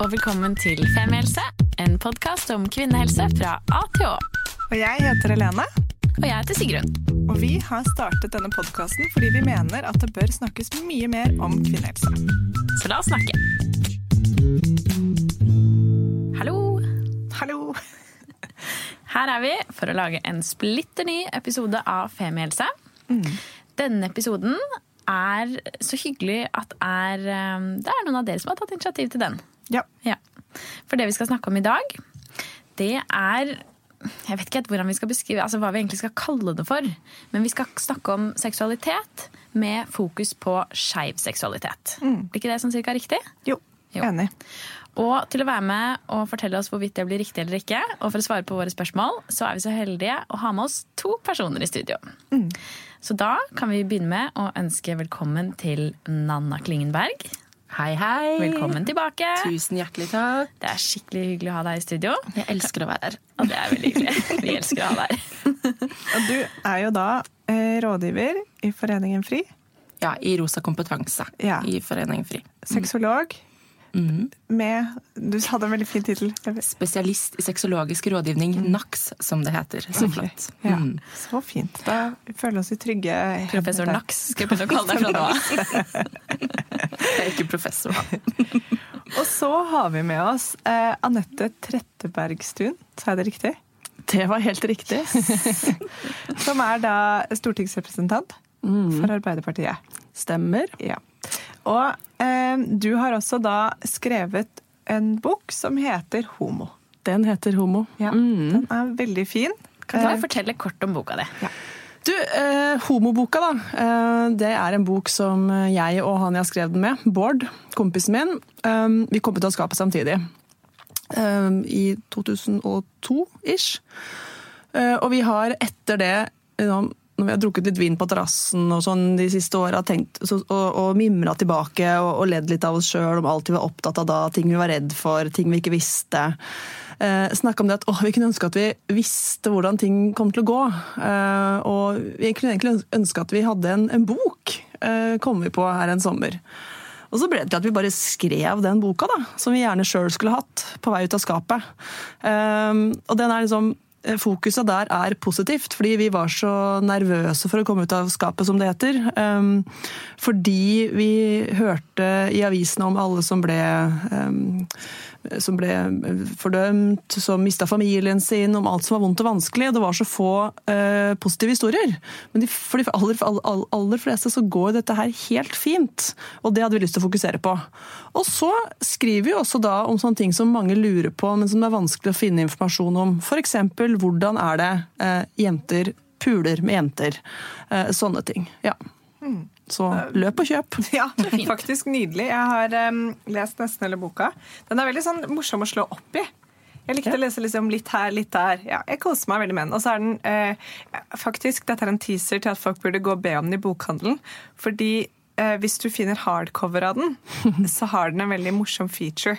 og velkommen til Femihelse, en podkast om kvinnehelse fra A til Å. Og jeg heter Helene. Og jeg heter Sigrun. Og vi har startet denne podkasten fordi vi mener at det bør snakkes mye mer om kvinnehelse. Så la oss snakke. Hallo. Hallo! Her er vi for å lage en splitter ny episode av Femihelse. Denne episoden er så hyggelig at er, eh, det er noen av dere som har tatt initiativ til den. Ja. Ja. For det vi skal snakke om i dag, det er Jeg vet ikke hvordan vi skal beskrive altså hva vi egentlig skal kalle det for. Men vi skal snakke om seksualitet med fokus på skeiv seksualitet. Blir ikke det sånn cirka riktig? Jo, Jo. enig. Og til å være med og fortelle oss hvorvidt det blir riktig eller ikke, og for å svare på våre spørsmål, så er vi så heldige å ha med oss to personer i studio. Så da kan vi begynne med å ønske velkommen til Nanna Klingenberg. Hei, hei. Velkommen tilbake. Tusen hjertelig takk. Det er skikkelig hyggelig å ha deg i studio. Jeg elsker å være her. Og det er veldig hyggelig. Vi elsker å ha deg. her. Og du er jo da eh, rådgiver i Foreningen FRI. Ja, I Rosa kompetanse Ja. i Foreningen FRI. Sexolog med Du hadde en veldig fin tittel. Spesialist i sexologisk rådgivning, NAX, som det heter. Så flott. Ja, Mm. Så fint. Da føler vi oss i trygge Professor. Nax skal jeg begynne å kalle deg fra nå av. Jeg er ikke professor, da. Og så har vi med oss eh, Anette Trettebergstuen, sa jeg det riktig? Det var helt riktig. Som er da stortingsrepresentant for Arbeiderpartiet. Stemmer. Ja. Og eh, du har også da skrevet en bok som heter Homo. Den heter Homo. Ja, Mm. Den er veldig fin. Kan du fortelle kort om boka di? Du, eh, Homoboka, da. Eh, det er en bok som jeg og han jeg skrev den med, Bård, kompisen min, eh, vi kom ut av skapet samtidig. Eh, I 2002-ish. Eh, og vi har etter det, eh, når vi har drukket litt vin på terrassen og sånn de siste åra, og, og mimra tilbake og, og ledd litt av oss sjøl om alt vi var opptatt av da, ting vi var redd for, ting vi ikke visste. Eh, Snakka om det at å, vi kunne ønske at vi visste hvordan ting kom til å gå. Eh, og vi kunne egentlig ønske at vi hadde en, en bok, eh, kom vi på her en sommer. Og så ble det til at vi bare skrev den boka, da, som vi gjerne sjøl skulle hatt på vei ut av skapet. Eh, og den er liksom Fokuset der er positivt, fordi vi var så nervøse for å komme ut av skapet, som det heter. Um, fordi vi hørte i avisene om alle som ble um, som ble fordømt, som mista familien sin, om alt som var vondt og vanskelig. og Det var så få uh, positive historier. Men de, for de aller, aller, aller fleste så går dette her helt fint, og det hadde vi lyst til å fokusere på. Og så skriver vi også da om sånne ting som mange lurer på, men som det er vanskelig å finne informasjon om. F.eks. hvordan er det uh, jenter puler med jenter? Uh, sånne ting. Ja. Så løp og kjøp. Ja, faktisk nydelig. Jeg har um, lest nesten hele boka. Den er veldig sånn morsom å slå opp i. Jeg likte å lese liksom litt her, litt der. Ja, jeg koser meg veldig med den. Og så er den eh, faktisk, Dette er en teaser til at folk burde gå og be om den i bokhandelen. Fordi eh, hvis du finner hardcover av den, så har den en veldig morsom feature.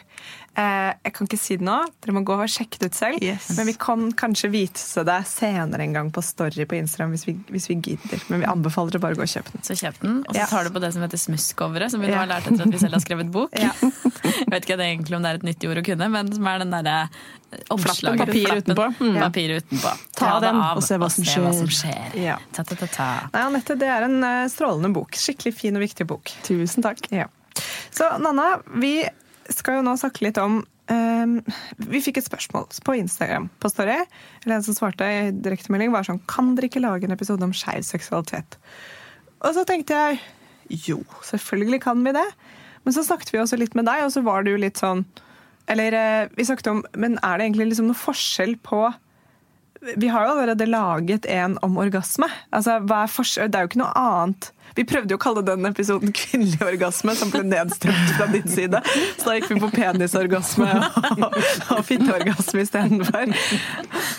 Eh, jeg kan ikke si det nå, dere må gå og sjekke det ut selv. Yes. Men vi kan kanskje vise det senere en gang på Story på Instagram hvis vi, hvis vi gidder. Men vi anbefaler dere bare å gå og kjøpe den. Så kjøp den, og så tar du på det som heter smusscoveret, som vi nå har lært etter at vi selv har skrevet bok. Ja. Jeg vet ikke egentlig om det er et nyttig ord å kunne, men som er den derre omslaget. papir Flappen. utenpå. Mm. Papir utenpå. Ta den av og se hva som skjer. hva som skjer. Ja. Ta, ta, ta, ta. Nei, Anette, det er en eh, strålende bok. Skikkelig fin og viktig bok. Tusen takk. Ja. Så Nanna, vi skal jo nå snakke litt om um, Vi fikk et spørsmål på Instagram på Story. Eller en som svarte i direktemelding, var sånn Kan dere ikke lage en episode om skeiv seksualitet? Og så tenkte jeg jo, selvfølgelig kan vi det. Men så snakket vi også litt med deg, og så var det jo litt sånn Eller eh, vi snakket om Men er det egentlig liksom noe forskjell på vi har jo allerede laget en om orgasme. Altså? Det er jo ikke noe annet. Vi prøvde jo å kalle den episoden 'kvinnelig orgasme', som ble nedstemt fra din side. Så da gikk vi på penisorgasme og, og fitteorgasme istedenfor.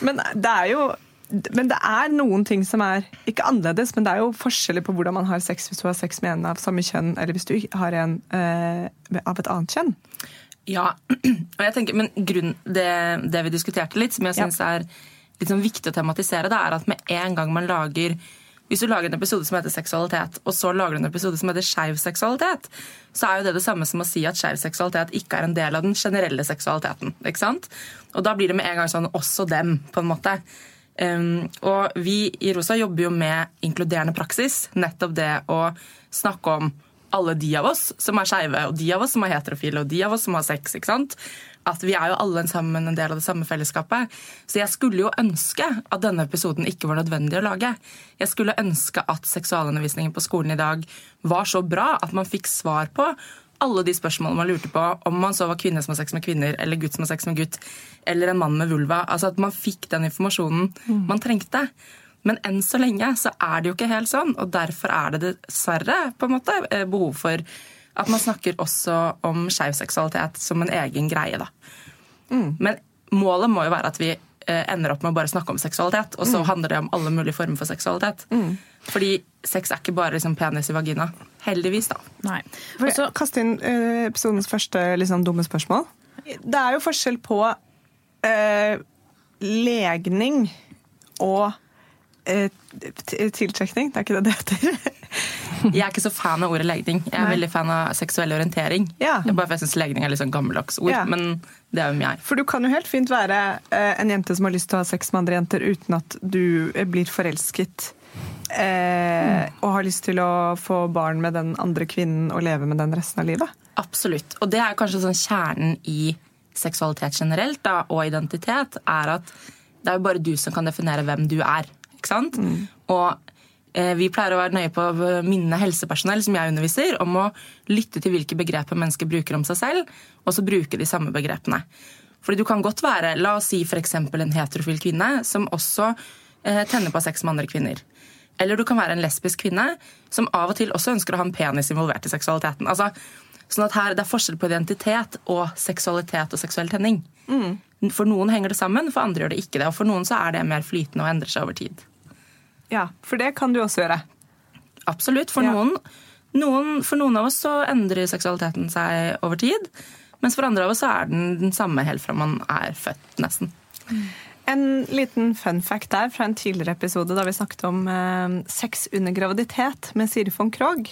Men det er jo men det er noen ting som er ikke annerledes, men det er jo forskjeller på hvordan man har sex hvis du har sex med en av samme kjønn, eller hvis du har en eh, av et annet kjønn. Ja, og jeg tenker, men grunn, det, det vi diskuterte litt, som jeg Ja. er litt sånn viktig å tematisere, det er at med en gang man lager Hvis du lager en episode som heter seksualitet, og så lager du en episode som heter skeiv seksualitet, så er jo det det samme som å si at skeiv seksualitet ikke er en del av den generelle seksualiteten. ikke sant? Og da blir det med en gang sånn også dem, på en måte. Um, og vi i Rosa jobber jo med inkluderende praksis. Nettopp det å snakke om alle de av oss som er skeive, og de av oss som er heterofile, og de av oss som har sex. ikke sant? At vi er jo alle sammen en del av det samme fellesskapet. Så jeg skulle jo ønske at denne episoden ikke var nødvendig å lage. Jeg skulle ønske at seksualundervisningen på skolen i dag var så bra at man fikk svar på alle de spørsmålene man lurte på, om man så var kvinne som har sex med kvinner, eller gutt som har sex med gutt, eller en mann med vulva. Altså At man fikk den informasjonen man trengte. Men enn så lenge så er det jo ikke helt sånn, og derfor er det dessverre på en måte eh, behov for at man snakker også om skeiv seksualitet som en egen greie. da. Mm. Men målet må jo være at vi eh, ender opp med å bare snakke om seksualitet, og så Mm. handler det om alle mulige former for seksualitet. Fordi sex er ikke bare liksom penis i vagina. Heldigvis, da. Nei. For Og så- kaste inn eh, episodens første liksom, dumme spørsmål. Det er jo forskjell på eh, legning og eh, tiltrekning. Det er ikke det det heter. Jeg er ikke så fan av ordet legning. Jeg er Nei. veldig fan av seksuell orientering. Ja. Bare for jeg synes legning er litt sånn gammeldags ord, Ja. men det er jo jeg. For du kan jo helt fint være eh, en jente som har lyst til å ha sex med andre jenter uten at du eh, blir forelsket. Eh, og har lyst til å få barn med den andre kvinnen og leve med den resten av livet. Absolutt. Og det er kanskje sånn kjernen i seksualitet generelt da, og identitet, er at det er jo bare du som kan definere hvem du er. Ikke sant? Og eh, vi pleier å være nøye på å minne helsepersonell som jeg underviser, om å lytte til hvilke begreper mennesker bruker om seg selv, og så bruke de samme begrepene. Fordi du kan godt være, la oss si f.eks. en heterofil kvinne som også eh, tenner på sex med andre kvinner. Eller du kan være en lesbisk kvinne som av og til også ønsker å ha en penis involvert i seksualiteten. Altså, sånn at her, Det er forskjell på identitet og seksualitet og seksuell tenning. For noen henger det sammen, for andre gjør det ikke det. Og for noen så er det mer flytende og endrer seg over tid. Ja, For det kan du også gjøre. Absolutt. For, Ja. noen, noen, for noen av oss så endrer seksualiteten seg over tid. Mens for andre av oss så er den den samme helt fra man er født, nesten. En liten fun fact der fra en tidligere episode da vi snakket om eh, sex under graviditet med Siri von Krogh.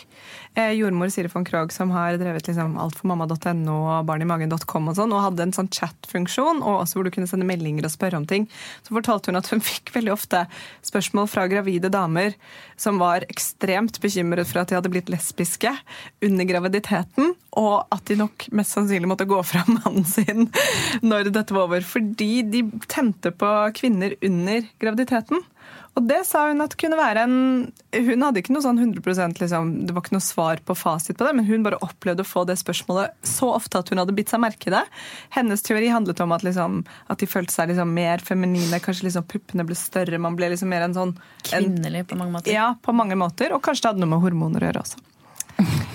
Eh, jordmor Siri von Krogh som har drevet liksom altformamma.no og barnimagen.com og sånn, og hadde en sånn chat-funksjon og også hvor du kunne sende meldinger og spørre om ting. Så fortalte hun at hun fikk veldig ofte spørsmål fra gravide damer som var ekstremt bekymret for at de hadde blitt lesbiske under graviditeten, og at de nok mest sannsynlig måtte gå fra mannen sin når dette var over, fordi de tente på kvinner under graviditeten. Og det sa hun at kunne være en Hun hadde ikke noe sånn 100% liksom, Det var ikke noe svar på fasit på det, men hun bare opplevde å få det spørsmålet så ofte at hun hadde bitt seg merke i det. Hennes teori handlet om at, liksom, at de følte seg liksom mer feminine, kanskje liksom puppene ble større, man ble liksom mer en sånn en, Kvinnelig på mange måter. Ja, på mange måter. Og kanskje det hadde noe med hormoner å gjøre også.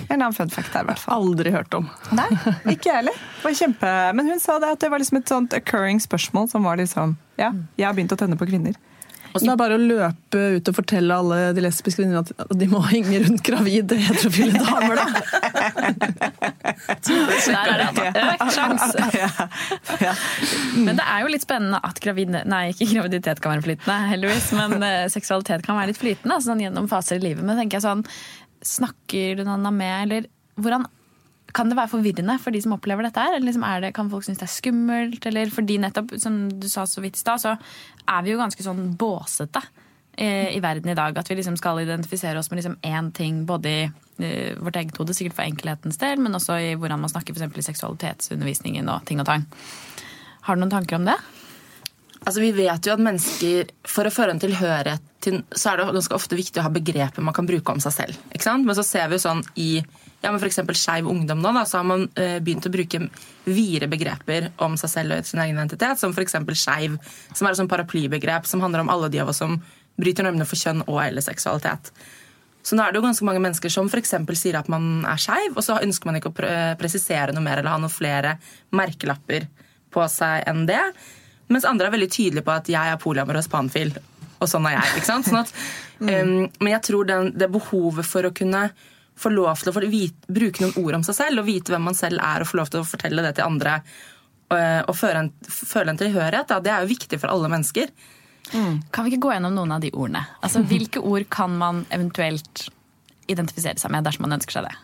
En annen fun fact her, i hvert fall. Aldri hørt om. Nei, ikke jeg heller. Men hun sa det at det var liksom et sånt occurring spørsmål som var liksom Ja, jeg har begynt å tenne på kvinner. Og så det er bare å løpe ut og fortelle alle de lesbiske kvinnene at de må henge rundt gravide heterofile damer, da. Der er det. Ja, ja. Men det er jo litt spennende at gravid... Nei, ikke graviditet kan være flytende, heldigvis. Men eh, seksualitet kan være litt flytende altså, sånn, gjennom faser i livet. Men tenker jeg sånn, snakker du Nanna med, eller hvordan kan det være forvirrende for de som opplever dette her? Eller liksom det, kan folk synes det er skummelt? Eller fordi nettopp, som du sa så vidt i stad, så er vi jo ganske sånn båsete eh, i verden i dag. At vi liksom skal identifisere oss med liksom ting, både i eh, vårt eget hode, sikkert for enkelhetens del, men også i hvordan man snakker eksempel i seksualitetsundervisningen og ting og tang. Har du noen tanker om det? Altså, Vi vet jo at mennesker, for å føre en tilhørighet til, så er det ganske ofte viktig å ha begreper man kan bruke om seg selv. Men så ser vi sånn i ja, men f.eks. Skeiv ungdom nå, da, så har man eh, begynt å bruke videre begreper om seg selv og sin egen identitet, som f.eks. skeiv, som er et sånn paraplybegrep som handler om alle de av oss som bryter normene for kjønn og eller seksualitet. Så nå er det jo ganske mange mennesker som for sier at man er skeiv, og så ønsker man ikke å pre presisere noe mer eller ha noen flere merkelapper på seg enn det. Mens andre er veldig tydelige på at jeg er polyamorøs panfil, og sånn er jeg. ikke sant? Sånn at, um, men jeg tror den, det behovet for å kunne få lov til å få vite, bruke noen ord om seg selv og vite hvem man selv er, og få lov til å fortelle det til andre og, og føle en, føle en tilhørighet, da, det er jo viktig for alle mennesker. Kan vi ikke gå gjennom noen av de ordene? Altså, Hvilke ord kan man eventuelt identifisere seg med dersom man ønsker seg det?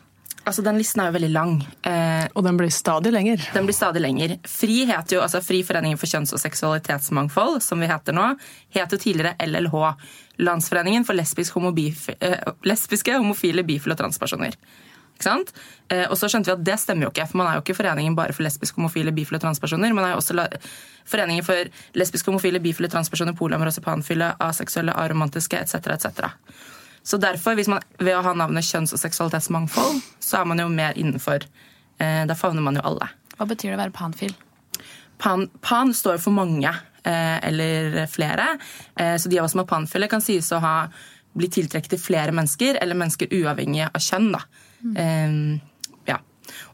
Altså, Den listen er jo veldig lang. Eh, Og den blir stadig lenger. Den blir stadig lenger. FRI heter jo, altså Fri foreningen for kjønns- og seksualitetsmangfold, som vi heter nå, het jo tidligere LLH. Landsforeningen for lesbisk eh, lesbiske, homofile, bifile og transpersoner. Ikke sant? Eh, og så skjønte vi at det stemmer jo ikke, for man er jo ikke foreningen bare for lesbiske, homofile, bifile og transpersoner. Man er jo også foreningen for lesbiske, homofile, bifile, transpersoner, polamorøse, panfile, aseksuelle, aromantiske etc. etc. Så derfor, hvis man, ved å ha navnet kjønns- og seksualitetsmangfold, så er man jo mer innenfor eh, Da favner man jo alle. Hva betyr det å være panfil? Pan, pan står for mange, eh, eller flere. Eh, så de av oss som er panfile, kan sies å ha bli tiltrukket til flere mennesker, eller mennesker uavhengig av kjønn. da. Eh, ja.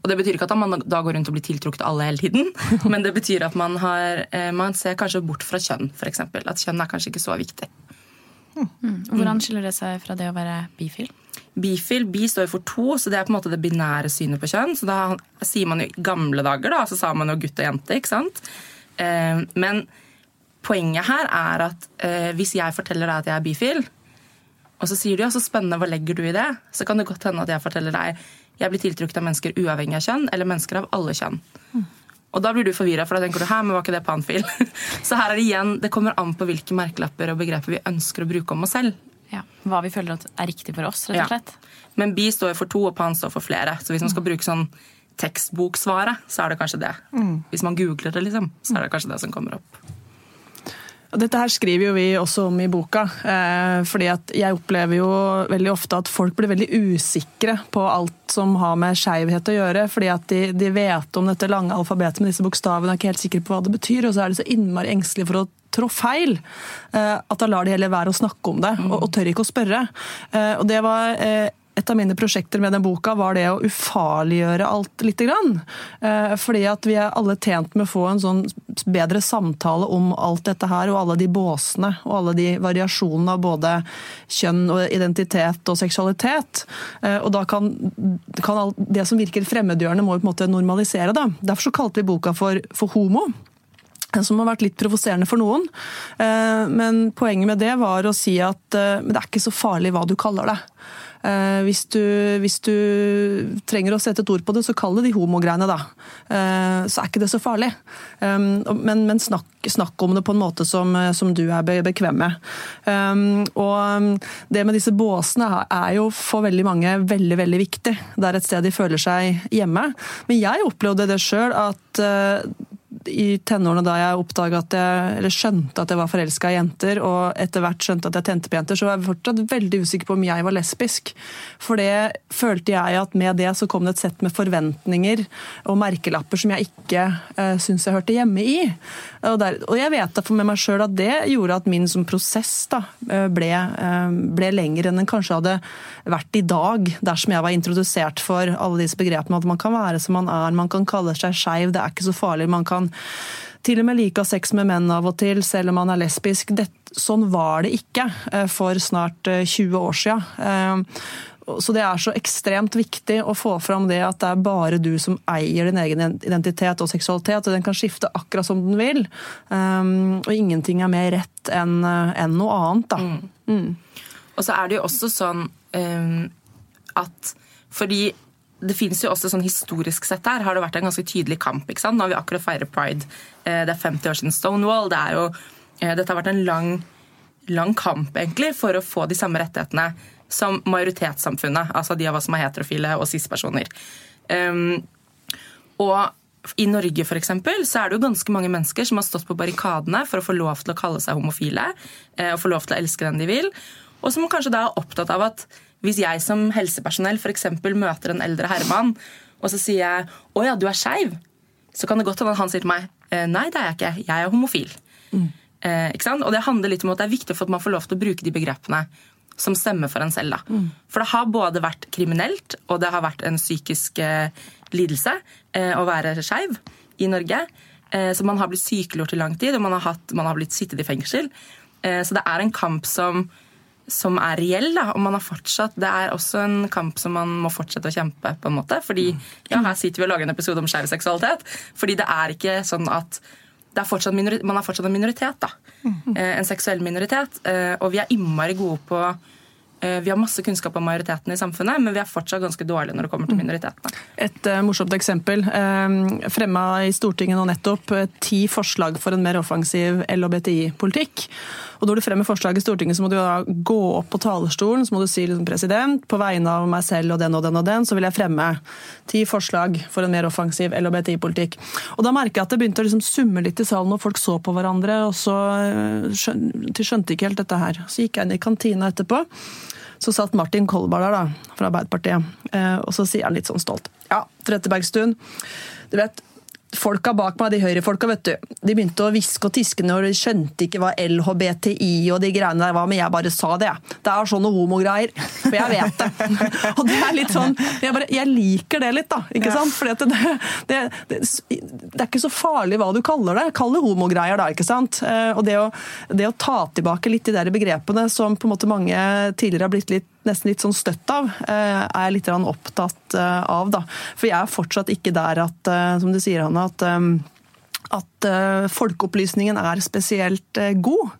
Og Det betyr ikke at man da går rundt og blir tiltrukket alle hele tiden, men det betyr at man, har, eh, man ser kanskje bort fra kjønn, f.eks. At kjønn er kanskje ikke så viktig. Hvordan skiller det seg fra det å være bifil? Bifil, bi står for to, så det er på en måte det binære synet på kjønn. Så da sier man jo i gamle dager, da, så sa man jo gutt og jente, ikke sant. Eh, men poenget her er at eh, hvis jeg forteller deg at jeg er bifil, og så sier du ja, så spennende, hva legger du i det? Så kan det godt hende at jeg forteller deg jeg blir tiltrukket av mennesker uavhengig av kjønn, eller mennesker av alle kjønn. Og da blir du forvirra, for da tenker du hæ, men var ikke det panfil? så her er det igjen, det kommer an på hvilke merkelapper og begreper vi ønsker å bruke om oss selv. Ja. Hva vi føler at er riktig for oss, rett og slett. Men bi står for to, og pan står for flere. Så hvis man skal bruke sånn tekstboksvaret, så er det kanskje det. Hvis man googler det, liksom, så er det kanskje det som kommer opp. Dette her skriver jo vi også om i boka. Eh, fordi at jeg opplever jo veldig ofte at folk blir veldig usikre på alt som har med skeivhet å gjøre. Fordi at de, de, vet om dette lange alfabetet med disse bokstavene er ikke helt sikre på hva det betyr. Og så er de så innmari engstelige for å trå feil. Eh, at da lar de heller være å snakke om det, og, og tør ikke å spørre. Eh, og det var et av mine prosjekter med den boka var det å ufarliggjøre alt lite grann. Eh, fordi at vi er alle tjent med å få en sånn bedre samtale om alt dette her, og alle de båsene og alle de variasjonene av både kjønn og identitet og seksualitet. Eh, og da kan, kan alt, det som virker fremmedgjørende, må jo på en måte normalisere. Da. Derfor så kalte vi boka for, for homo som har vært litt provoserende for noen. Eh, Men poenget med det var å si at det er ikke så farlig hva du kaller det. Eh, Hvis du, hvis du trenger å sette et ord på det, så kall det de homogreiene, da. Eh, Så er ikke det så farlig. Men, men snakk, snakk om det på en måte som, som du er bekvem med. Og det med disse båsene er- jo for veldig mange veldig, veldig viktig. Det er et sted de føler seg hjemme. Men jeg opplevde det sjøl at eh, i tenårene da jeg oppdaga at jeg, eller skjønte at jeg var forelska i jenter, og etter hvert skjønte at jeg tente på jenter, så var jeg fortsatt veldig usikker på om jeg var lesbisk. For det følte jeg at med det så kom det et sett med forventninger og merkelapper som jeg ikke uh, syntes jeg hørte hjemme i. Og, der, og jeg vet da med meg sjøl at det gjorde at min som prosess da, eh, ble, uh, ble lengre enn den kanskje hadde vært i dag, dersom jeg var introdusert for alle disse begrepene. At man kan være som man er, man kan kalle seg skeiv, det er ikke så farlig. Man kan til og med like sex med menn av og til, selv om man er lesbisk. Det, sånn var det ikke eh, for snart eh, 20 år siden. Eh, Så det er så ekstremt viktig å få fram det at det er bare du som eier din egen identitet og seksualitet, og den kan skifte akkurat som den vil. Um, og ingenting er mer rett enn en noe annet, da. Og så er det jo også sånn um, at fordi det finnes jo også sånn Historisk sett her har det vært en ganske tydelig kamp. ikke sant? Nå har vi akkurat feiret pride. Eh, Det er 50 år siden Stonewall. Det jo, eh, dette har vært en lang, lang kamp egentlig for å få de samme rettighetene som majoritetssamfunnet. Altså de av oss som er heterofile og cis-personer. Um, og i Norge for eksempel, så er det jo ganske mange mennesker som har stått på barrikadene for å få lov til å kalle seg homofile eh, og få lov til å elske den de vil. Og som kanskje da er opptatt av at hvis jeg som helsepersonell for eksempel møter en eldre herremann, og så sier jeg 'Å ja, du er skeiv', så kan det godt hende at han sier til meg «Eh, 'Nei, det er jeg ikke. Jeg er homofil'. Eh, ikke sant? Og det handler litt om at det er viktig for at man får lov til å bruke de begrepene som stemmer for en selv. Da. For det har både vært kriminelt, og det har vært en psykisk eh, lidelse eh, å være skeiv i Norge. Eh, så man har blitt sykeliggjort i lang tid, og man har, hatt, man har blitt sittet i fengsel. Eh, så det er en kamp som, som er reell, da, og man har fortsatt, det er også en kamp som man må fortsette å kjempe. på en måte, fordi ja, Her sitter vi og lager en episode om skeiv seksualitet. fordi det er ikke sånn at det er man er fortsatt en minoritet. da. Eh, En seksuell minoritet. eh, Og vi er innmari gode på eh, Vi har masse kunnskap om majoriteten i samfunnet, men vi er fortsatt ganske dårlige når det kommer til minoritetene. Et uh, morsomt eksempel. Uh, fremma i Stortinget nå nettopp uh, ti forslag for en mer offensiv LHBTI-politikk. Og Når du fremmer forslag i Stortinget, så må du da gå opp på talerstolen så må du si liksom, president, på vegne av meg selv og den og den og den, så vil jeg fremme ti forslag for en mer offensiv LHBTI-politikk. Og Da merker jeg at det begynte å liksom summe litt i salen, og folk så på hverandre. og så skjøn, De skjønte ikke helt dette her. Så gikk jeg inn i kantina etterpå. Så satt Martin Kolberg der, da, fra Arbeiderpartiet, eh, og så sier han litt sånn stolt. Ja, Trettebergstuen, du vet, folka bak meg, de høyrefolka, vet du, de begynte å hviske og tiske når de skjønte ikke hva LHBTI og de greiene der var, men jeg bare sa det. Det er sånne homogreier, for jeg vet det. og det er litt sånn, jeg, bare, jeg liker det litt, da, ikke sant? For det, det, det, det er ikke så farlig hva du kaller det. Kall det homogreier, da, ikke sant? Eh, Og det å, det å ta tilbake litt de der begrepene som på en måte mange tidligere har blitt litt nesten litt sånn støtt av, eh, er jeg litt opptatt eh, av. Da. For jeg er fortsatt ikke der at, eh, som du sier, Hanne, at, at eh, folkeopplysningen er spesielt eh, god.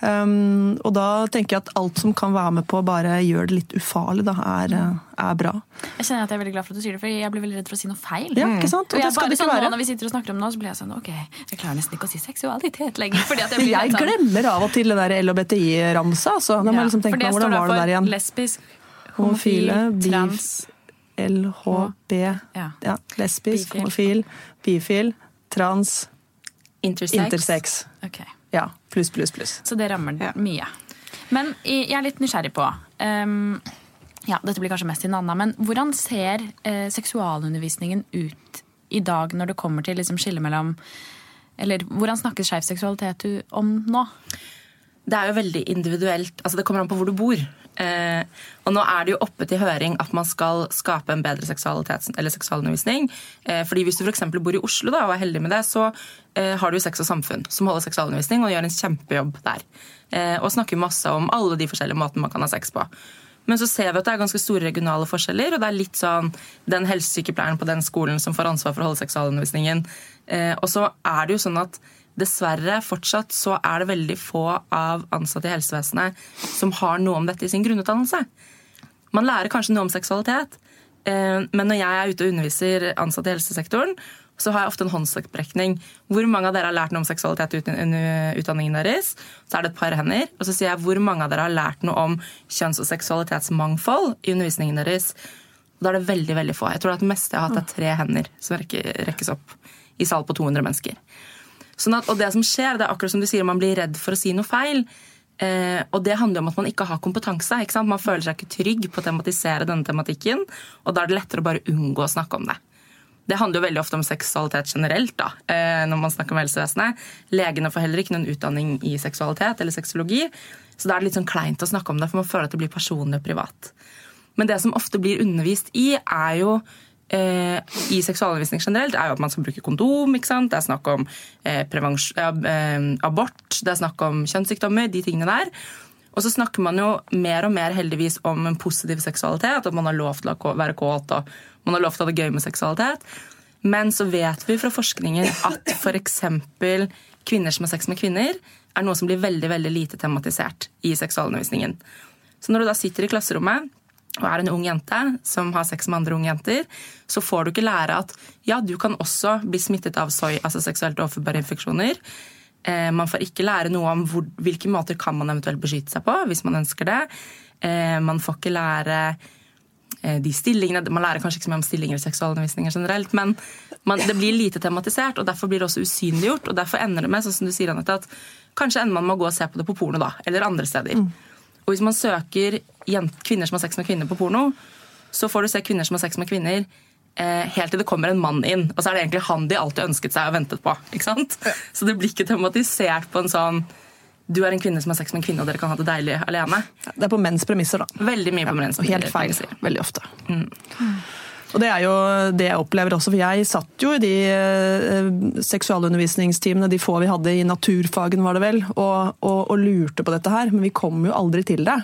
Um, og da tenker jeg at alt som kan være med på å bare gjøre det litt ufarlig, da, er, eh, er bra. Jeg kjenner at jeg er veldig glad for at du sier det, for jeg blir veldig redd for å si noe feil. Ja, ikke sant? Og Og jeg bare sånn, nå. Når vi sitter og snakker om det, nå, så blir jeg sånn ok, jeg klarer nesten ikke å si seksualitet lenger. Fordi jeg, blir Jeg sånn- glemmer av og til det der LHBTI-ramsa. Altså. Da må jeg liksom tenke meg hvordan var det der igjen? Lesbisk, Homofile, homofil, trans LHB Ja. ja, Lesbisk, Bifil. homofil, bifil, trans, Intersex. intersex. Okay. Ja, pluss, pluss, pluss. Så det rammer Ja. mye. Men jeg er litt nysgjerrig på um, ja, Dette blir kanskje mest til Nanna, men hvordan ser eh, seksualundervisningen ut i dag når det kommer til liksom, skille mellom Eller hvordan snakkes skeiv seksualitet om nå? Det er jo veldig individuelt. altså Det kommer an på hvor du bor. Eh, og nå er det jo oppe til høring at man skal skape en bedre eller seksualundervisning. Eh, fordi hvis du f.eks. bor i Oslo da, og er heldig med det, så eh, har du jo Sex og Samfunn som holder seksualundervisning og gjør en kjempejobb der. Eh, og snakker masse om alle de forskjellige måtene man kan ha sex på. Men så ser vi at det er ganske store regionale forskjeller, og det er litt sånn den helsesykepleieren på den skolen som får ansvar for å holde seksualundervisningen. Eh, og så er det jo sånn at dessverre fortsatt så er det veldig få av ansatte i helsevesenet som har noe om dette i sin grunnutdannelse. Man lærer kanskje noe om seksualitet, eh, men når jeg er ute og underviser ansatte i helsesektoren, så har jeg ofte en håndsopprekning. Hvor mange av dere har lært noe om seksualitet under utdanningen deres? Så er det et par hender. Og så sier jeg hvor mange av dere har lært noe om kjønns- og seksualitetsmangfold i undervisningen deres. Da er det veldig veldig få. Jeg tror at det meste jeg har hatt, er tre hender som rekkes opp i sal på 200 mennesker. Sånn at, og det som skjer, det er akkurat som du sier, man blir redd for å si noe feil. Eh, og det handler om at man ikke har kompetanse. Ikke? Man føler seg ikke trygg på å tematisere denne tematikken, og da er det lettere å bare unngå å snakke om det. Det handler jo veldig ofte om seksualitet generelt da, eh, når man snakker om helsevesenet. Legene får heller ikke noen utdanning i seksualitet eller sexologi, så da er det litt sånn kleint å snakke om det, for man føler at det blir personlig og privat. Men det som ofte blir undervist i, er jo eh, i seksualundervisning generelt, er jo at man skal bruke kondom. ikke sant? Det er snakk om eh, eh, abort, det er snakk om kjønnssykdommer, de tingene der. Og så snakker man jo mer og mer heldigvis om en positiv seksualitet, at man har lov til å være kåt og man har lov til å ha det gøy med seksualitet. Men så vet vi fra forskningen at f.eks. kvinner som har sex med kvinner, er noe som blir veldig veldig lite tematisert i seksualundervisningen. Så når du da sitter i klasserommet og er en ung jente som har sex med andre unge jenter, så får du ikke lære at ja, du kan også bli smittet av soy, altså seksuelt overførbare infeksjoner. Eh, man får ikke lære noe om hvor, hvilke måter kan man eventuelt beskytte seg på hvis man ønsker det. Eh, man får ikke lære eh, de stillingene, Man lærer kanskje ikke så mye om stillinger i seksualundervisninger generelt, men man, det blir lite tematisert, og derfor blir det også usynliggjort. og Derfor ender det med sånn som du sier, Annette, at kanskje ender man med å gå og se på det på porno, da, eller andre steder. Og hvis man søker kvinner som har sex med kvinner på porno, så får du se kvinner som har sex med kvinner eh, helt til det kommer en mann inn. Og så er det egentlig han de alltid ønsket seg og ventet på. ikke sant? Så det blir ikke tematisert på en sånn Du er en kvinne som har sex med en kvinne, og dere kan ha det deilig alene. Det er på menns premisser, da. Veldig mye på menns Og helt feil veldig ofte. Og det er jo det jeg opplever også, for jeg satt jo i de eh, seksualundervisningstimene, de få vi hadde i naturfagen var det vel, og, og, og lurte på dette her, men vi kom jo aldri til det.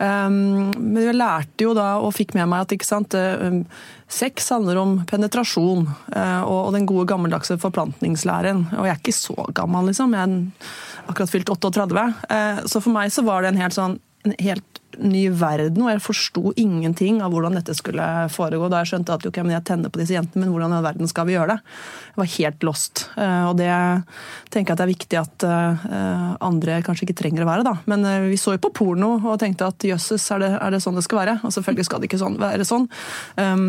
Um, men jeg lærte jo da, og fikk med meg at ikke sant, um, sex handler om penetrasjon uh, og, den gode gammeldagse forplantningslæren. Og jeg er ikke så gammel, liksom. Jeg er akkurat fylt 38. Uh, så for meg så var det en helt sånn en helt ny verden, og jeg forsto ingenting av hvordan dette skulle foregå. Da jeg skjønte at okay, jeg tenner på disse jentene, men hvordan i all verden skal vi gjøre det? Jeg var helt lost. Eh, og det tenker jeg at det er viktig at eh, andre kanskje ikke trenger å være, da. Men eh, vi så jo på porno og tenkte at jøsses, er, er, det sånn det skal være? Og selvfølgelig skal det ikke sånn, være sånn. Um,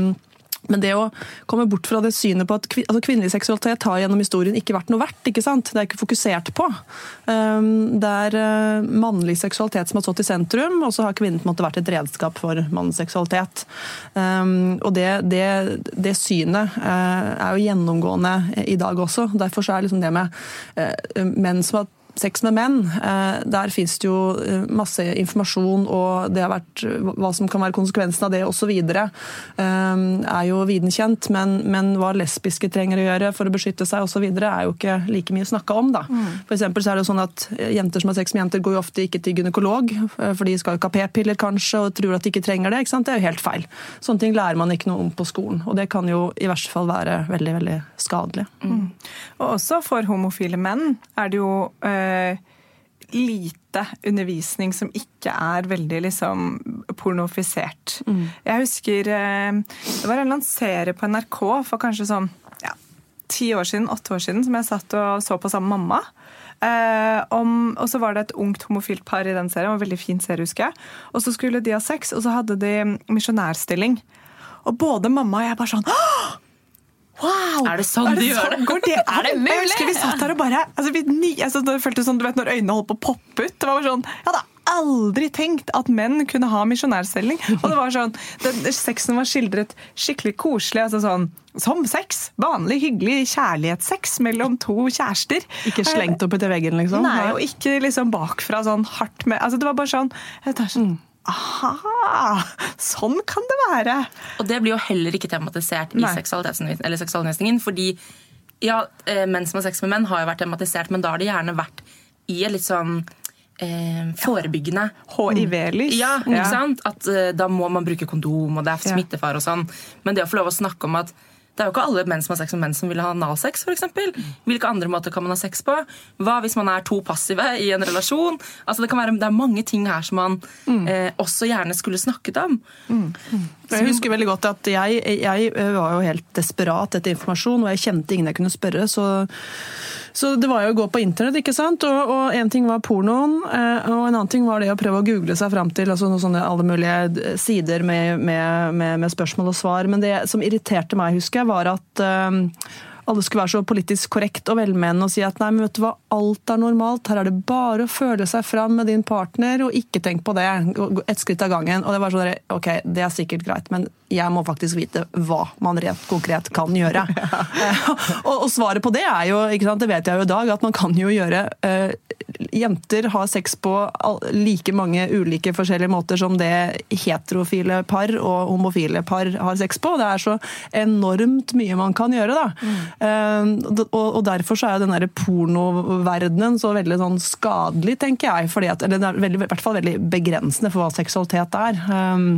men det å komme bort fra det synet på at altså kvinnelig seksualitet har gjennom historien ikke vært noe verdt. ikke sant? Det er ikke fokusert på. Um, det er uh, mannlig seksualitet som har stått i sentrum, og så har kvinnen på en måte vært et redskap for mannens seksualitet. Um, og det, det, det synet uh, er jo gjennomgående i dag også. Derfor så er liksom det med uh, menn som har Sex med menn, eh, der fins det jo eh, masse informasjon, og det har vært, hva som kan være konsekvensen av det osv. Eh, er jo viden kjent, men, men, hva lesbiske trenger å gjøre for å beskytte seg osv. er jo ikke like mye snakka om. da. Mm. For så er det jo sånn at Jenter som har sex med jenter, går jo ofte ikke til gynekolog, for de skal jo ikke ha p-piller kanskje, og tror at de ikke trenger det. ikke sant? Det er jo helt feil. Sånne ting lærer man ikke noe om på skolen, og det kan jo i verste fall være veldig, veldig skadelig. Mm. Og også for homofile menn er det jo eh, lite undervisning som ikke er veldig liksom pornofisert. Mm. Jeg husker eh, det var en lansere på NRK for kanskje sånn ja, ti år siden, åtte år siden, som jeg satt og så på sammen med mamma. Eh, om, og så var det et ungt homofilt par i den serien. En veldig fin serie, husker jeg. Og så skulle de ha sex, og så hadde de misjonærstilling. Og både mamma og jeg bare sånn Åh! Wow! Er det sånn de gjør det? det? Er det mulig? Jeg husker vi satt her og bare altså, vi, altså, Det føltes sånn, du vet når øynene holdt på å poppe ut. Det var sånn, Jeg hadde aldri tenkt at menn kunne ha misjonærstilling. Og det var sånn, den, Sexen var skildret skikkelig koselig. altså sånn som sex. Vanlig, hyggelig kjærlighetssex mellom to kjærester. Ikke slengt opp etter veggen, liksom? Nei, og ikke liksom bakfra sånn hardt med altså Det var bare sånn, jeg tar sånn Aha! Sånn kan det være. Og det blir jo heller ikke tematisert i seksualundervisningen. Fordi ja, eh, menn som har sex med menn, har jo vært tematisert, men da har det gjerne vært i et litt sånn eh, forebyggende. HIV-lys. Ja, ikke sant? At eh, da må man bruke kondom, og det er smittefare og sånn. Men det å få lov å snakke om at det er jo ikke alle menn som har sex med menn som vil ha analsex, f.eks. Hvilke andre måter kan man ha sex på? Hva hvis man er to passive i en relasjon? Altså det, kan være, det er mange ting her som man mm. eh, også gjerne skulle snakket om. Mm. Jeg husker veldig godt at jeg, jeg, var jo helt desperat etter informasjon, og jeg kjente ingen jeg kunne spørre. Så, så det var jo å gå på internett, ikke sant. Og, og en ting var pornoen, eh, og en annen ting var det å prøve å google seg fram til altså, sånne alle mulige sider med, med, med, med, spørsmål og svar. Men det som irriterte meg, husker jeg, var at alle skulle være så politisk korrekt og velmenende og si at nei, men vet du hva, alt er normalt. Her er det bare å føle seg fram med din partner, og ikke tenk på det. Et skritt av gangen. Og det var sånn, ok, det er sikkert greit, men jeg må faktisk vite hva man rett konkret kan gjøre. og, og, svaret på det er jo, ikke sant, det vet jeg jo i dag, at man kan jo gjøre uh, Jenter har sex på like mange ulike forskjellige måter som det heterofile par og homofile par har sex på. Det er så enormt mye man kan gjøre, da. Mm. Uh, og, og, derfor så er den derre pornoverdenen så veldig sånn skadelig, tenker jeg. Fordi at, eller det er veldig, i hvert fall veldig begrensende for hva seksualitet er. Um,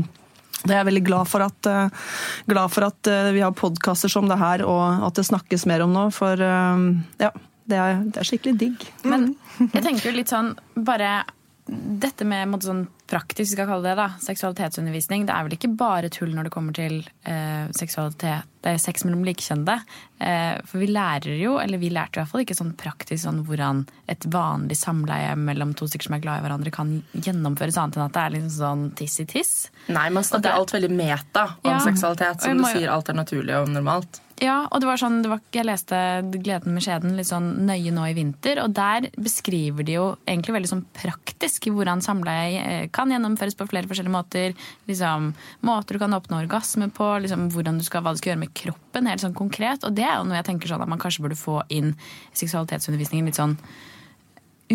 det er jeg veldig glad for at, uh, glad for at vi har podkaster som det her, og at det snakkes mer om nå. For ja, det er, det er, skikkelig digg. Men jeg tenker jo litt sånn bare dette med måte, sånn praktisk, skal kalle det da, seksualitetsundervisning, det er vel ikke bare tull når det kommer til eh, seksualitet, er sex mellom likekjønnede. Eh, for vi lærer jo, eller vi lærte i hvert fall ikke sånn praktisk sånn hvordan et vanlig samleie mellom to stykker som er glad i hverandre, kan gjennomføres annet enn at det er liksom sånn tiss i tiss. Nei, man snakker alt veldig meta om ja, seksualitet, som du sier alt er naturlig og normalt. Ja, og det var sånn, det var, jeg leste 'Gleden med skjeden' litt sånn nøye nå i vinter, og der beskriver de jo egentlig veldig sånn praktisk hvordan samleie eh, kan gjennomføres på flere forskjellige måter. Liksom, måter du kan oppnå orgasme på, liksom, hvordan du skal, hva du skal gjøre med kroppen, helt sånn konkret. Og det er jo noe jeg tenker sånn at man kanskje burde få inn seksualitetsundervisningen litt sånn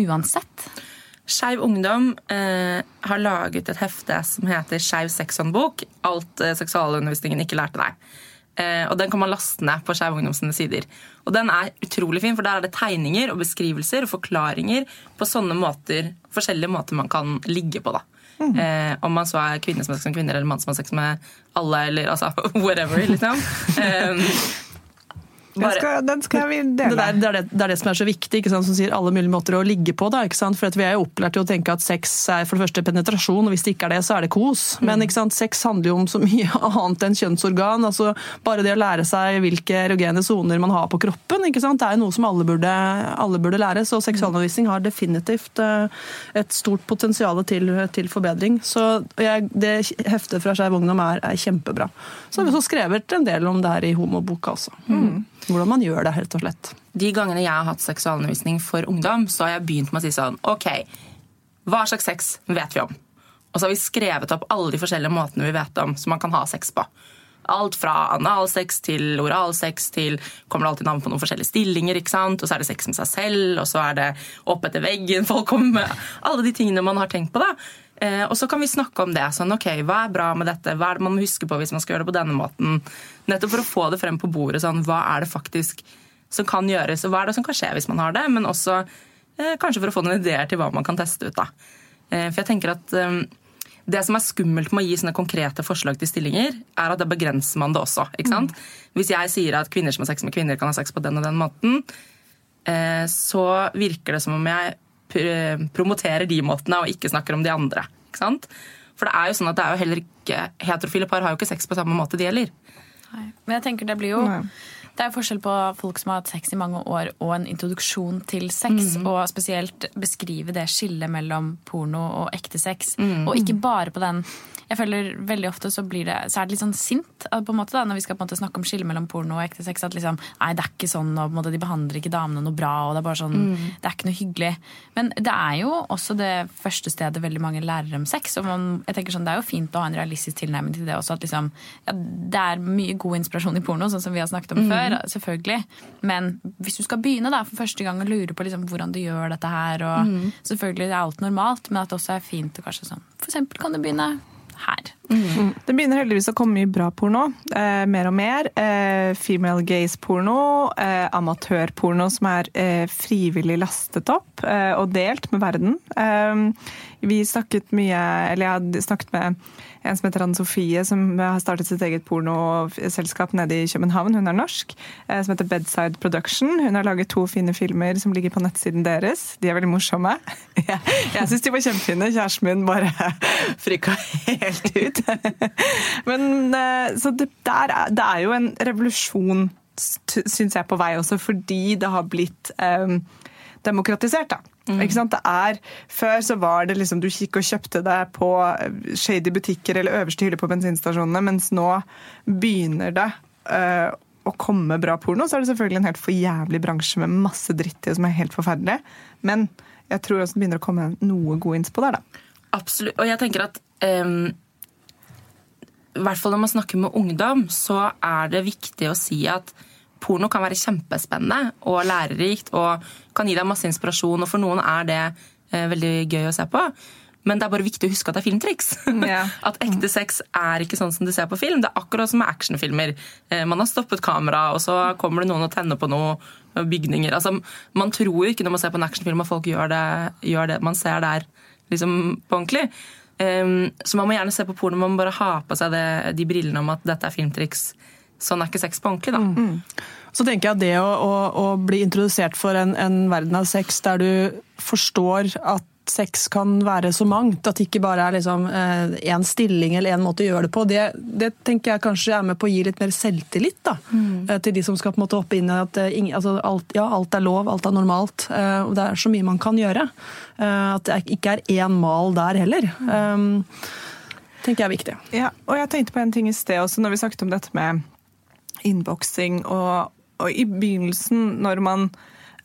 uansett. Skeiv Ungdom eh, har laget et hefte som heter Skeiv sexhåndbok. Alt eh, seksualundervisningen ikke lærte deg. Eh, og Den kan man laste ned på Skeiv Ungdom sider. Og Den er utrolig fin, for der er det tegninger og beskrivelser og forklaringer på sånne måter, forskjellige måter man kan ligge på. da. Eh, om man så er kvinne som har sex med kvinner, eller mann som har sex med alle, eller altså whatever. liksom. Eh, Den skal, den skal vi Det, dele. der, det, er det, det er det som er så viktig, som sier alle mulige måter å ligge på. Da? For Vi er jo opplært til å tenke at sex er for det første penetrasjon, og hvis det ikke er det, så er det kos. Men ikke sant? sex handler jo om så mye annet enn kjønnsorgan. altså Bare det å lære seg hvilke erogene soner man har på kroppen, det er jo noe som alle burde, alle burde lære. Så seksualundervisning har definitivt eh, et stort potensial til, til forbedring. Så jeg, det heftet fra Skeiv Ungdom er, er kjempebra. Så har vi også skrevet en del om det her i homoboka også. Hvordan man gjør det, helt og slett. De gangene jeg har hatt seksualundervisning for ungdom, så har jeg begynt med å si sånn OK, hva slags sex vet vi om? Og så har vi skrevet opp alle de forskjellige måtene vi vet om som man kan ha sex på. Alt fra analsex til oralsex til kommer det alltid navn på noen forskjellige stillinger. ikke sant? Og så er det sex med seg selv, og så er det opp etter veggen. Folk kommer med alle de tingene man har tenkt på. da. Eh, og så kan vi snakke om det. sånn, ok, Hva er bra med dette? Hva er det man må huske på hvis man skal gjøre det på denne måten? Nettopp for å få det frem på bordet. sånn, Hva er det faktisk som kan gjøres, og hva er det som kan skje hvis man har det? Men også eh, kanskje for å få noen ideer til hva man kan teste ut. da. Eh, for jeg tenker at eh, det som er skummelt med å gi sånne konkrete forslag til stillinger, er at da begrenser man det også. ikke sant? Hvis jeg sier at kvinner som har sex med kvinner, kan ha sex på den og den måten, eh, så virker det som om jeg promoterer de måtene og ikke snakker om de andre. ikke sant? For det er jo sånn at det er jo heller ikke, heterofile par har jo ikke sex på samme måte, de heller. Nei. Men jeg tenker det blir jo Nei. Det er jo forskjell på folk som har hatt sex i mange år og en introduksjon til sex, og spesielt beskrive det skillet mellom porno og ekte sex. Og ikke bare på den jeg føler veldig ofte så, blir det, så er det litt sånn sint på en måte da, når vi skal på en måte snakke om skillet mellom porno og ekte sex. At liksom, nei, det er ikke sånn, og på en måte, de behandler ikke damene noe bra. og Det er bare sånn, det er ikke noe hyggelig. Men det er jo også det første stedet veldig mange lærer om sex. og man, jeg tenker sånn, Det er jo fint å ha en realistisk tilnærming til det også. at liksom, ja, Det er mye god inspirasjon i porno, sånn som vi har snakket om før. Selvfølgelig. Men hvis du skal begynne da, for første gang og lure på liksom, hvordan du gjør dette her, og selvfølgelig er alt normalt, men at det også er fint å kanskje sånn For eksempel kan du begynne her. Det begynner heldigvis å komme mye bra porno. Eh, mer og mer. Eh, female gaze-porno, eh, amatørporno som er eh, frivillig lastet opp eh, og delt med verden. Vi snakket mye Eller jeg har snakket med en som heter Anne Sofie, som har startet sitt eget pornoselskap nede i København. Hun er norsk. eh, Som heter Bedside Production. Hun har laget to fine filmer som ligger på nettsiden deres. De er veldig morsomme. Jeg, jeg syns de var kjempefine. Kjæresten min bare frika helt ut. Men eh, så det, der er, det er jo en revolusjon, syns jeg, på vei også, fordi det har blitt um, demokratisert. da. Ikke sant? Det er, før så var det liksom du gikk og kjøpte deg på shady butikker eller øverste hylle på bensinstasjonene, mens nå begynner det uh, å komme bra porno. Så er det selvfølgelig en helt for jævlig bransje med masse dritt i som er helt forferdelig. Men jeg tror også det begynner å komme noe god innspo der, da. Absolutt. Og jeg tenker at um, i hvert fall når man snakker med ungdom, så er det viktig å si at porno kan være kjempespennende og lærerikt og kan gi deg masse inspirasjon, og for noen er det eh, veldig gøy å se på. Men det er bare viktig å huske at det er filmtriks. Ja. At ekte sex er ikke sånn som du ser på film. Det er akkurat som med actionfilmer. Eh, Man har stoppet kamera, og så kommer det noen og tenner på noe bygninger. Altså, man tror jo ikke når man ser på en actionfilm at folk gjør det, gjør det man ser der liksom, på ordentlig. Um, så man må gjerne se på porno, man må bare ha på seg det, de brillene om at dette er filmtriks. Sånn er ikke sex på ordentlig, da. Så tenker jeg at det å, å, å bli introdusert for en, en verden av sex der du forstår at sex kan være så mangt, at det ikke bare er liksom én stilling eller én måte å gjøre det på, det, det tenker jeg kanskje er med på å gi litt mer selvtillit da, eh, til de som skal på en måte hoppe inn i at eh, altså, alt, ja, alt er lov, alt er normalt. eh, og Det er så mye man kan gjøre. eh, At det ikke er én mal der heller. Um, tenker jeg er viktig. Ja, og jeg tenkte på en ting i sted også, når vi snakket om dette med innboksing, og, og i begynnelsen, når man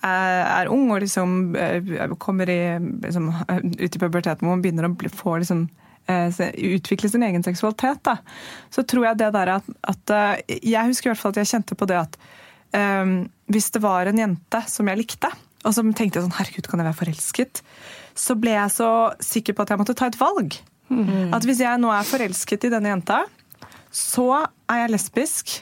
er, er ung og liksom eh, kommer i, liksom, ut i puberteten, hvor man begynner å bli, få liksom eh, utvikle sin egen seksualitet, da, så tror jeg det der at, at eh, Jeg husker i hvert fall at jeg kjente på det at um, hvis det var en jente som jeg likte, og som tenkte sånn herregud, kan jeg være forelsket? Så ble jeg så sikker på at jeg måtte ta et valg. At hvis jeg nå er forelsket i denne jenta, så er jeg lesbisk,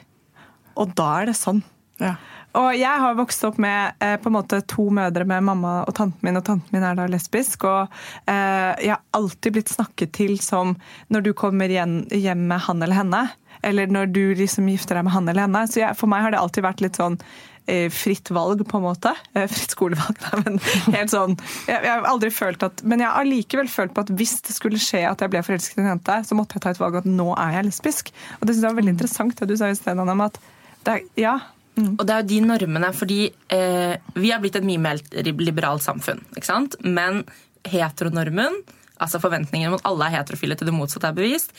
og da er det sånn. Ja. Og jeg har vokst opp med eh, på en måte to mødre med mamma og tanten min, og tanten min er da lesbisk. Og eh, jeg har alltid blitt snakket til som når du kommer hjem med han eller henne. Eller når du liksom gifter deg med han eller henne. Så jeg, for meg har det alltid vært litt sånn eh, fritt valg, på en måte. Eh, fritt skolevalg, da, men helt sånn. Jeg, jeg har aldri følt at Men jeg har likevel følt på at hvis det skulle skje at jeg ble forelsket i en jente, så måtte jeg ta et valg at nå er jeg lesbisk. Og det syns jeg var veldig interessant det du sa i sted, Anna, at det ja, Og det er jo de normene, fordi eh, vi har blitt et mye mer liberalt samfunn. ikke sant? Men heteronormen, altså forventningen om at alle er heterofile til det motsatte er bevist,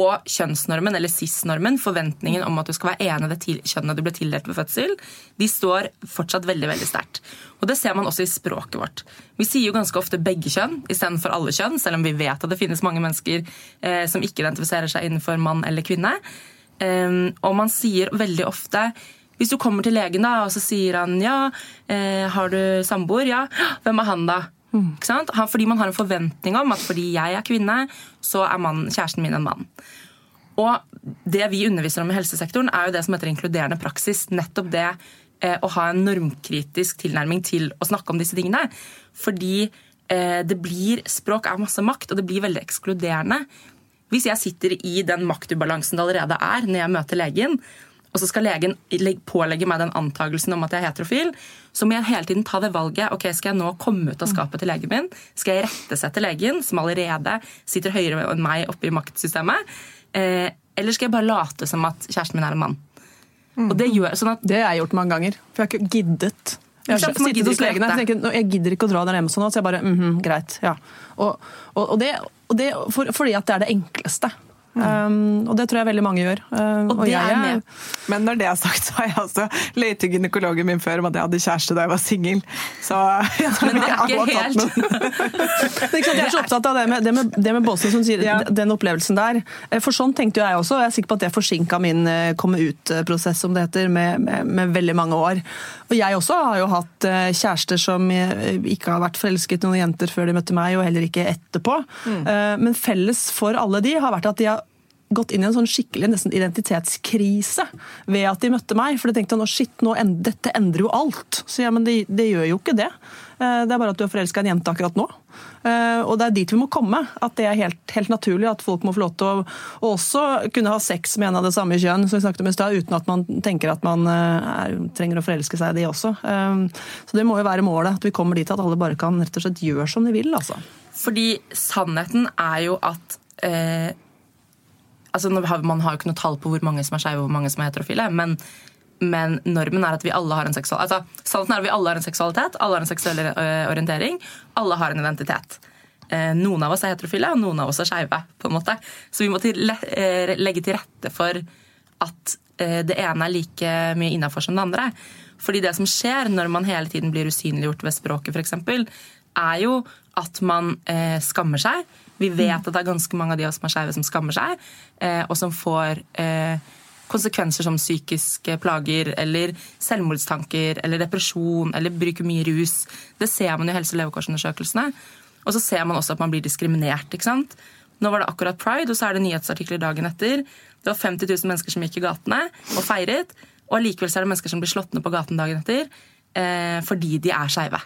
og kjønnsnormen, eller cis-normen, forventningen om at du skal være enig i det kjønnet du ble tildelt ved fødsel, de står fortsatt veldig veldig sterkt. Og Det ser man også i språket vårt. Vi sier jo ganske ofte begge kjønn istedenfor alle kjønn, selv om vi vet at det finnes mange mennesker eh, som ikke identifiserer seg innenfor mann eller kvinne. Og man sier veldig ofte Hvis du kommer til legen da, og så sier han ja, eh, har du samboer? Ja. Hvem er han, da? Ikke sant? Han, fordi man har en forventning om at fordi jeg er kvinne, så er man, kjæresten min en mann. Og det vi underviser om i helsesektoren, er jo det som heter inkluderende praksis. Nettopp det eh, å ha en normkritisk tilnærming til å snakke om disse tingene. Fordi eh, det blir Språk er masse makt, og det blir veldig ekskluderende. Hvis jeg sitter i den maktubalansen det allerede er når jeg møter legen, og så skal legen pålegge meg den antakelsen om at jeg er heterofil, så må jeg hele tiden ta det valget. ok, Skal jeg nå komme ut av skapet til legen min? Skal jeg rettesette legen, som allerede sitter høyere enn meg oppe i maktsystemet? Eh, eller skal jeg bare late som at kjæresten min er en mann? Og det gjør sånn at Det har jeg gjort mange ganger. For jeg har ikke giddet. Jeg har sittet hos å og tenkt, jeg gidder ikke å dra der hjemme sånn, så jeg bare mhm, greit. ja. Og, og, og det, og det for, fordi at det er det enkleste. Um, og det tror jeg veldig mange gjør. Uh, Og det jeg er med. Men når det er sagt, så har jeg også løyet til gynekologen min før om at jeg hadde kjæreste da jeg var singel. Så jeg tror Men det er ikke tatt helt det er ikke sant, Jeg er så opptatt av det med, det med, det med Båsen som sier Ja. den opplevelsen der. Eh, For sånn tenkte jo jeg også, og jeg er sikker på at det forsinka min eh, komme ut-prosess, som det heter, med, med, med veldig mange år. Og jeg også har jo hatt eh, kjærester som ikke har vært forelsket i noen jenter før de møtte meg, og heller ikke etterpå. Eh, Men felles for alle de har vært at de har gått inn i en sånn skikkelig nesten identitetskrise ved at de møtte meg. For de tenkte nå shit, nå dette endrer jo alt. Så ja, men det, de gjør jo ikke det. Eh, Det er bare at du er forelska i en jente akkurat nå. Eh, Og det er dit vi må komme. At det er helt, helt naturlig at folk må få lov til å, også kunne ha sex med en av det samme kjønn, som vi snakket om i stad, uten at man tenker at man eh, er, trenger å forelske seg i de også. Så det må jo være målet, at vi kommer dit at alle bare kan rett og slett gjøre som de vil, altså. Fordi sannheten er jo at eh, altså Man har jo ikke noe tall på hvor mange som er skeive og hvor mange som er heterofile. Men, men normen er at vi alle har en seksual, altså, sannheten er at vi alle har en seksualitet, alle har en seksuell eh, orientering, alle har en identitet. Eh, noen av oss er heterofile, og noen av oss er skeive. Så vi må til, eh, legge til rette for at det ene er like mye innafor som det andre. Fordi det som skjer når man hele tiden blir usynliggjort ved språket, f.eks., er jo at man eh, skammer seg. Vi vet at det er ganske mange av de av oss som er skeive, som skammer seg, eh, og som får eh, konsekvenser som psykiske plager eller selvmordstanker eller depresjon eller bruker mye rus. Det ser man i helse- og levekårsundersøkelsene. Og så ser man også at man blir diskriminert. ikke sant? Nå var det akkurat pride, og så er det nyhetsartikler dagen etter. Det var 50 000 mennesker som gikk i gatene og feiret. Og allikevel er det mennesker som blir slått ned på gaten dagen etter eh, fordi de er skeive.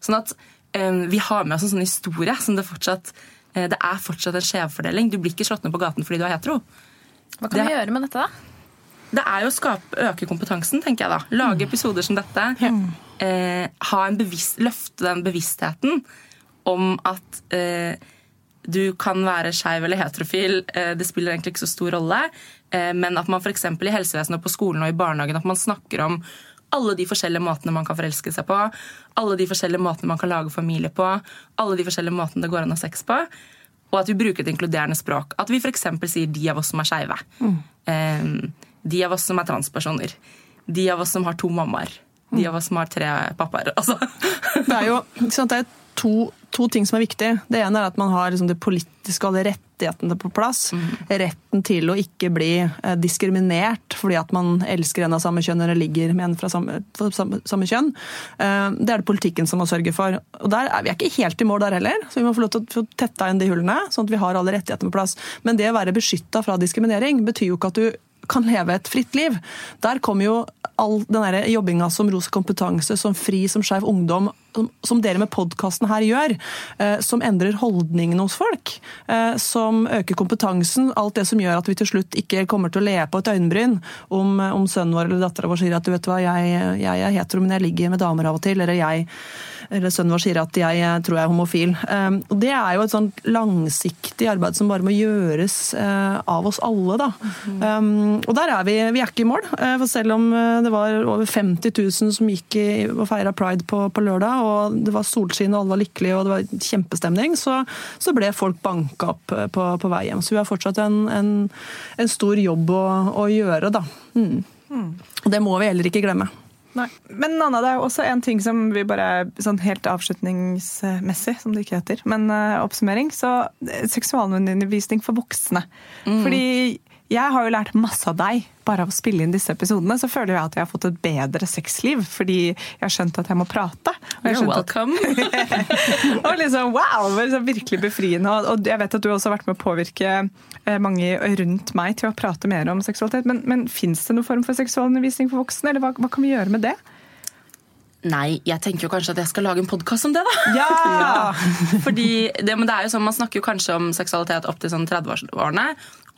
Sånn at eh, vi har med oss en sånn historie som det fortsatt Det er fortsatt en skjevfordeling. Du blir ikke slått ned på gaten fordi du er hetero. Hva kan Det- vi gjøre med dette, da? Det er jo å skape, øke kompetansen, tenker jeg da. Lage episoder som dette. Eh, ha en bevisst, løfte den bevisstheten om at eh, du kan være skeiv eller heterofil. Eh, det spiller egentlig ikke så stor rolle. Eh, men at man f.eks. i helsevesenet og på skolen og i barnehagen at man snakker om alle de forskjellige måtene man kan forelske seg på, alle de forskjellige måtene man kan lage familie på, alle de forskjellige måtene det går an å ha sex på. Og at vi bruker et inkluderende språk. At vi f.eks. sier 'de av oss som er skeive'. Mm. de av oss som er transpersoner. De av oss som har to mammaer. De av oss som har tre pappaer. Altså. Det er jo sant, det er to, to ting som er viktig. Det ene er at man har liksom det politiske og alle rettighetene på plass. Retten til å ikke bli eh, diskriminert fordi at man elsker en av samme kjønn eller ligger med en fra samme, fra samme, samme kjønn. Eh, Det er det politikken som må sørge for. Og der er Vi er ikke helt i mål der heller, så vi må få lov til å få tetta inn de hullene, sånn at vi har alle rettighetene på plass. Men det å være beskytta fra diskriminering betyr jo ikke at du kan leve et fritt liv. Der kommer jo all den jobbinga som Rosa kompetanse, som FRI, som Skeiv ungdom, som, dere med podkasten her gjør, eh, som endrer holdningene hos folk. Eh, som øker kompetansen. Alt det som gjør at vi til slutt ikke kommer til å le på et øyenbryn om, om sønnen vår eller dattera vår sier at du vet hva, jeg, jeg er hetero, men jeg ligger med damer av og til. Eller, jeg, eller sønnen vår sier at jeg, jeg tror jeg er homofil. Eh, og det er jo et sånt langsiktig arbeid som bare må gjøres eh, av oss alle. da. Mm. og der er vi. Vi er ikke i mål. eh, For selv om eh, det var over 50 000 som gikk i, og feira pride på, på lørdag, og det var solskinn og alle var lykkelige og det var kjempestemning, så, så ble folk banka opp på, på vei hjem. Så vi har fortsatt en, en, en stor jobb å, å gjøre, da. Mm. Og det må vi heller ikke glemme. Nei. Men Anna, det er jo også en ting som vi bare sånn helt avslutningsmessig, som det ikke heter, men uh, oppsummering, så eh, seksualundervisning for voksne. Fordi jeg har jo lært masse av deg bare av å spille inn disse episodene. Så føler jeg at jeg har fått et bedre sexliv, fordi jeg har skjønt at jeg må prate. You're welcome. at og liksom, wow, virkelig befriende. Og- jeg vet at du også har vært med å påvirke eh, mange rundt meg til å prate mer om seksualitet. Men, men fins det noen form for seksualundervisning for voksne, eller hva, hva kan vi gjøre med det? Nei, jeg tenker jo kanskje at jeg skal lage en podkast om det, da. Ja! Fordi det, men det er jo sånn, Man snakker jo kanskje om seksualitet opp til sånn 30-årene.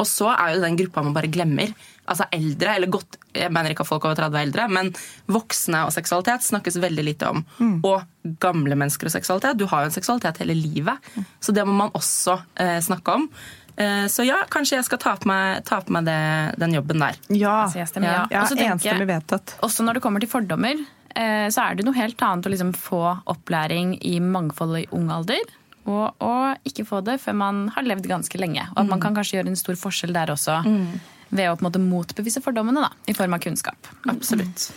Og så er jo den gruppa man bare glemmer. Altså eldre, eller godt, Jeg mener ikke at folk over 30 er eldre, men voksne og seksualitet snakkes veldig lite om. Og gamle mennesker og seksualitet. Du har jo en seksualitet hele livet. Så det må man også eh, snakke om. Eh, så ja, kanskje jeg skal ta på meg, ta på meg det, den jobben der. Ja, altså, jeg stemmer ja. ja Og så tenker jeg- enstemmig vedtatt. Også når det kommer til fordommer, eh, så er det noe helt annet å liksom få opplæring i mangfold i ung alder. Og, å ikke få det før man har levd ganske lenge. Og at man kan kanskje gjøre en stor forskjell der også. Ved å på en måte motbevise fordommene da, i form av kunnskap. Absolutt.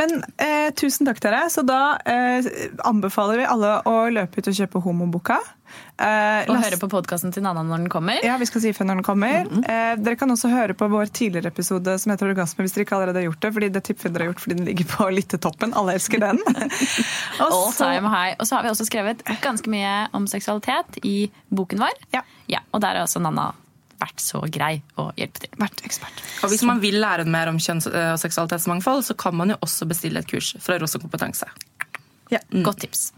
Men eh, tusen takk dere. Så da eh, anbefaler vi alle å løpe ut og kjøpe Homoboka. Eh, Og last- høre på podkasten til Nanna når den kommer. Ja, vi skal si ifra når den kommer. eh, dere kan også høre på vår tidligere episode som heter Orgasme, hvis dere ikke allerede har gjort det. fordi det tipper vi dere har gjort fordi den ligger på lyttetoppen. Alle elsker den. Og All time high. Og så har vi også skrevet ganske mye om seksualitet i boken vår. Ja. og der har også Nanna vært så grei å hjelpe til. Vært ekspert. Og hvis man vil lære mer om kjønns- og seksualitetsmangfold, så kan man jo også bestille et kurs fra Rosa kompetanse. Ja. Godt tips.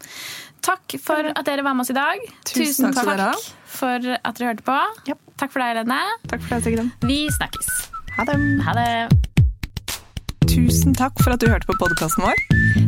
Takk for at dere var med oss i dag. Tusen takk takk, for at dere hørte på. Ja. Takk for deg, Lene. Takk for deg, Sigrun. Vi snakkes. Ha det. Ha det. Tusen takk for at du hørte på podkasten vår.